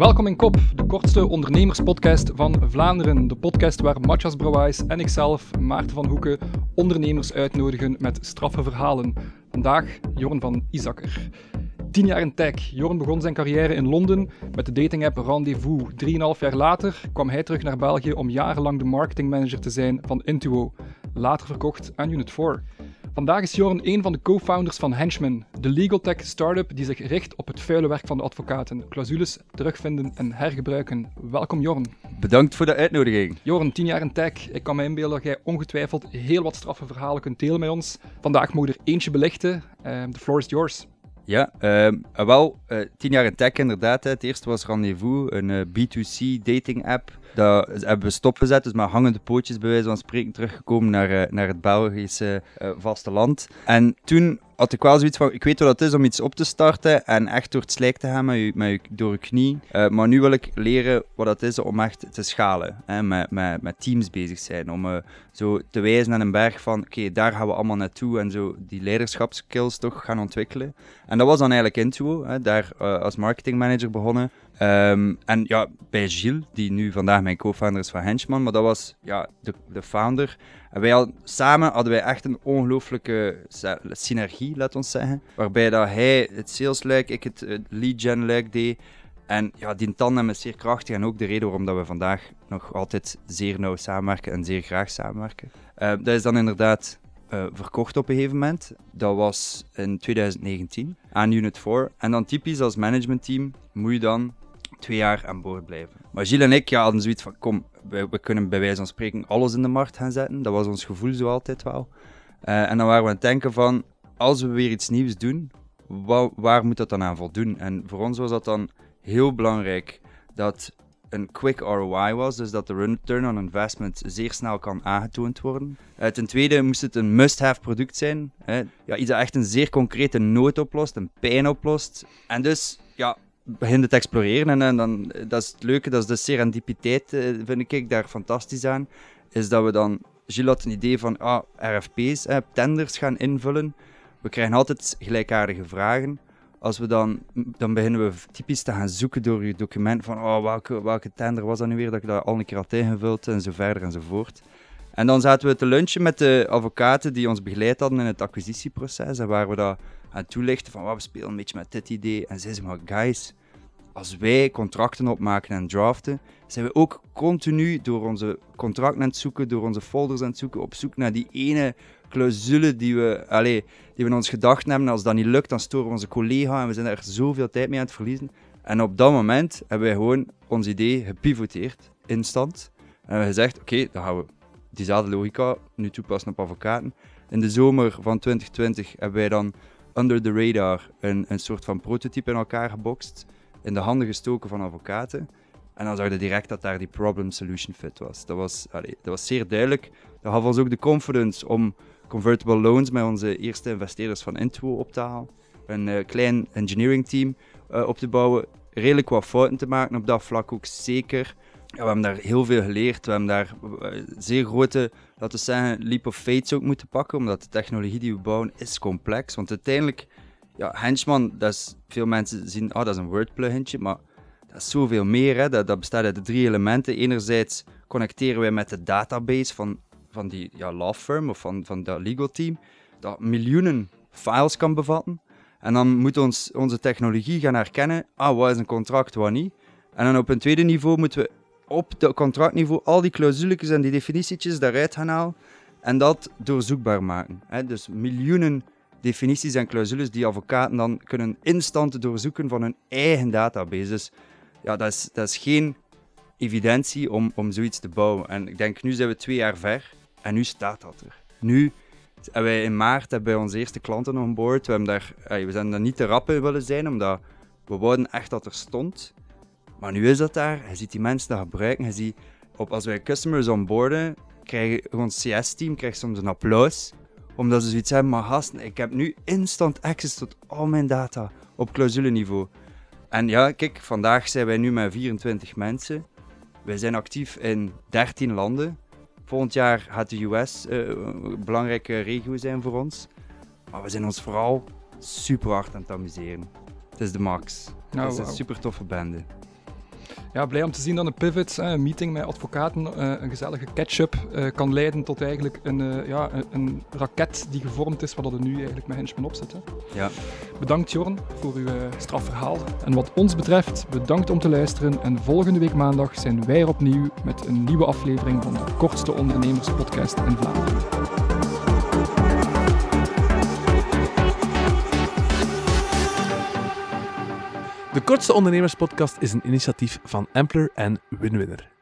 Welkom in Kop, de kortste ondernemerspodcast van Vlaanderen. De podcast waar Matjas Brouwijs en ikzelf, Maarten van Hoeken, ondernemers uitnodigen met straffe verhalen. Vandaag Jorn van Isakker. Tien jaar in tech. Jorn begon zijn carrière in Londen met de datingapp Rendezvous. Drieënhalf jaar later kwam hij terug naar België om jarenlang de marketingmanager te zijn van Intuo. Later verkocht aan Unit 4. Vandaag is Jorn een van de co-founders van Henchman, de legal tech startup die zich richt op het vuile werk van de advocaten, clausules terugvinden en hergebruiken. Welkom Jorn. Bedankt voor de uitnodiging. Jorn, 10 jaar in tech. Ik kan me inbeelden dat jij ongetwijfeld heel wat straffe verhalen kunt delen met ons. Vandaag mogen er eentje belichten. Uh, the floor is yours. Ja, uh, wel, uh, tien jaar in tech inderdaad. Hè. Het eerste was Rendezvous, een uh, B2C dating app. Dat hebben we stopgezet, dus met hangende pootjes bij wijze van spreken teruggekomen naar, naar het Belgische vasteland. En toen had ik wel zoiets van, ik weet wat het is om iets op te starten en echt door het slijk te gaan met je, met je, door je knie. Uh, maar nu wil ik leren wat het is om echt te schalen, hè, met, met, met teams bezig zijn. Om uh, zo te wijzen aan een berg van, oké, daar gaan we allemaal naartoe en zo die leiderschapskills toch gaan ontwikkelen. En dat was dan eigenlijk Intuo, hè, daar uh, als marketingmanager begonnen. Um, en ja, bij Gilles, die nu vandaag mijn co-founder is van Henchman, maar dat was ja, de, de founder. En wij samen hadden wij echt een ongelooflijke synergie, laat ons zeggen. Waarbij dat hij het salesluik, ik het, het lead gen luik deed. En ja, die tandem is zeer krachtig en ook de reden waarom dat we vandaag nog altijd zeer nauw samenwerken en zeer graag samenwerken. Uh, dat is dan inderdaad uh, verkocht op een gegeven moment. Dat was in 2019 aan Unit 4. En dan typisch als managementteam moet je dan twee jaar aan boord blijven. Maar Gilles en ik ja, hadden zoiets van, kom, we, kunnen bij wijze van spreken alles in de markt gaan zetten. Dat was ons gevoel zo altijd wel. Uh, en dan waren we aan het denken van, als we weer iets nieuws doen, waar, moet dat dan aan voldoen? En voor ons was dat dan heel belangrijk dat een quick ROI was, dus dat de return on investment zeer snel kan aangetoond worden. Uh, ten tweede moest het een must-have product zijn. Hè? Ja, iets dat echt een zeer concrete nood oplost, een pijn oplost. En dus, begin te exploreren. En, en, dan, dat is het leuke, dat is de serendipiteit, uh, vind ik daar fantastisch aan. Is dat we dan, Gilles had een idee van ah, RFP's, eh, tenders gaan invullen. We krijgen altijd gelijkaardige vragen. Als we dan, dan beginnen we typisch te gaan zoeken door je document van oh, welke, welke tender was dat nu weer, dat ik dat al een keer had ingevuld en zo verder enzovoort. En dan zaten we te lunchen met de advocaten die ons begeleid hadden in het acquisitieproces en waar we dat aan toelichten van oh, we spelen een beetje met dit idee. En zij zeiden maar guys, als wij contracten opmaken en draften, zijn we ook continu door onze contracten aan het zoeken, door onze folders aan het zoeken, op zoek naar die ene clausule die we, allez, die we in ons gedachten hebben. Als dat niet lukt, dan storen we onze collega en we zijn er zoveel tijd mee aan het verliezen. En op dat moment hebben wij gewoon ons idee gepivoteerd, instant. En hebben we gezegd, oké, dan gaan we diezelfde logica nu toepassen op advocaten. In de zomer van 2020 hebben wij dan under the radar een, een soort van prototype in elkaar gebokst in de handen gestoken van advocaten. En dan zag je direct dat daar die problem-solution fit was. Dat was, allee, dat was zeer duidelijk. Dat gaf ons ook de confidence om convertible loans met onze eerste investeerders van Intuo op te halen. Een uh, klein engineering team uh, op te bouwen. Redelijk wat fouten te maken op dat vlak ook zeker. We hebben daar heel veel geleerd. We hebben daar uh, zeer grote, laten we zeggen, leap of faith ook moeten pakken. Omdat de technologie die we bouwen is complex. Want uiteindelijk ja, Henchman, dat is, veel mensen zien, oh, dat is een Word plugintje, maar dat is zoveel meer. Hè. Dat, dat bestaat uit de drie elementen. Enerzijds connecteren wij met de database van, van die ja, law firm of van, van dat legal team, dat miljoenen files kan bevatten. En dan moet ons, onze technologie gaan herkennen, ah, wat is een contract, wat niet. En dan op een tweede niveau moeten we op het contractniveau al die clausuletjes en die definitietjes daaruit gaan halen en dat doorzoekbaar maken. Hè. Dus miljoenen definities en clausules die advocaten dan kunnen instant doorzoeken van hun eigen database. Dus ja, dat is, dat is geen evidentie om, om zoiets te bouwen. En ik denk, nu zijn we twee jaar ver en nu staat dat er. Nu hebben wij in maart hebben onze eerste klanten on board. We, hebben daar, we zijn daar niet te rap in willen zijn, omdat we wouden echt dat er stond. Maar nu is dat daar. Je ziet die mensen dat gebruiken. Je ziet, op, als wij customers onboarden, krijgen ons CS-team soms een applaus omdat ze zoiets hebben, maar gasten, ik heb nu instant access tot al mijn data op clausuleniveau. En ja, kijk, vandaag zijn wij nu met 24 mensen. Wij zijn actief in 13 landen. Volgend jaar gaat de US uh, een belangrijke regio zijn voor ons. Maar we zijn ons vooral super hard aan het amuseren. Het is de max. Oh, het is een super toffe bende. Ja, blij om te zien dat een pivot, een meeting met advocaten, een gezellige catch-up kan leiden tot eigenlijk een, ja, een, raket die gevormd is, wat er nu eigenlijk met Henchman op zit. Ja. Bedankt Jorn voor uw strafverhaal. En wat ons betreft, bedankt om te luisteren. En volgende week maandag zijn wij er opnieuw met een nieuwe aflevering van de kortste ondernemerspodcast in Vlaanderen. De Kortste Ondernemerspodcast is een initiatief van Ampler en Winwinner.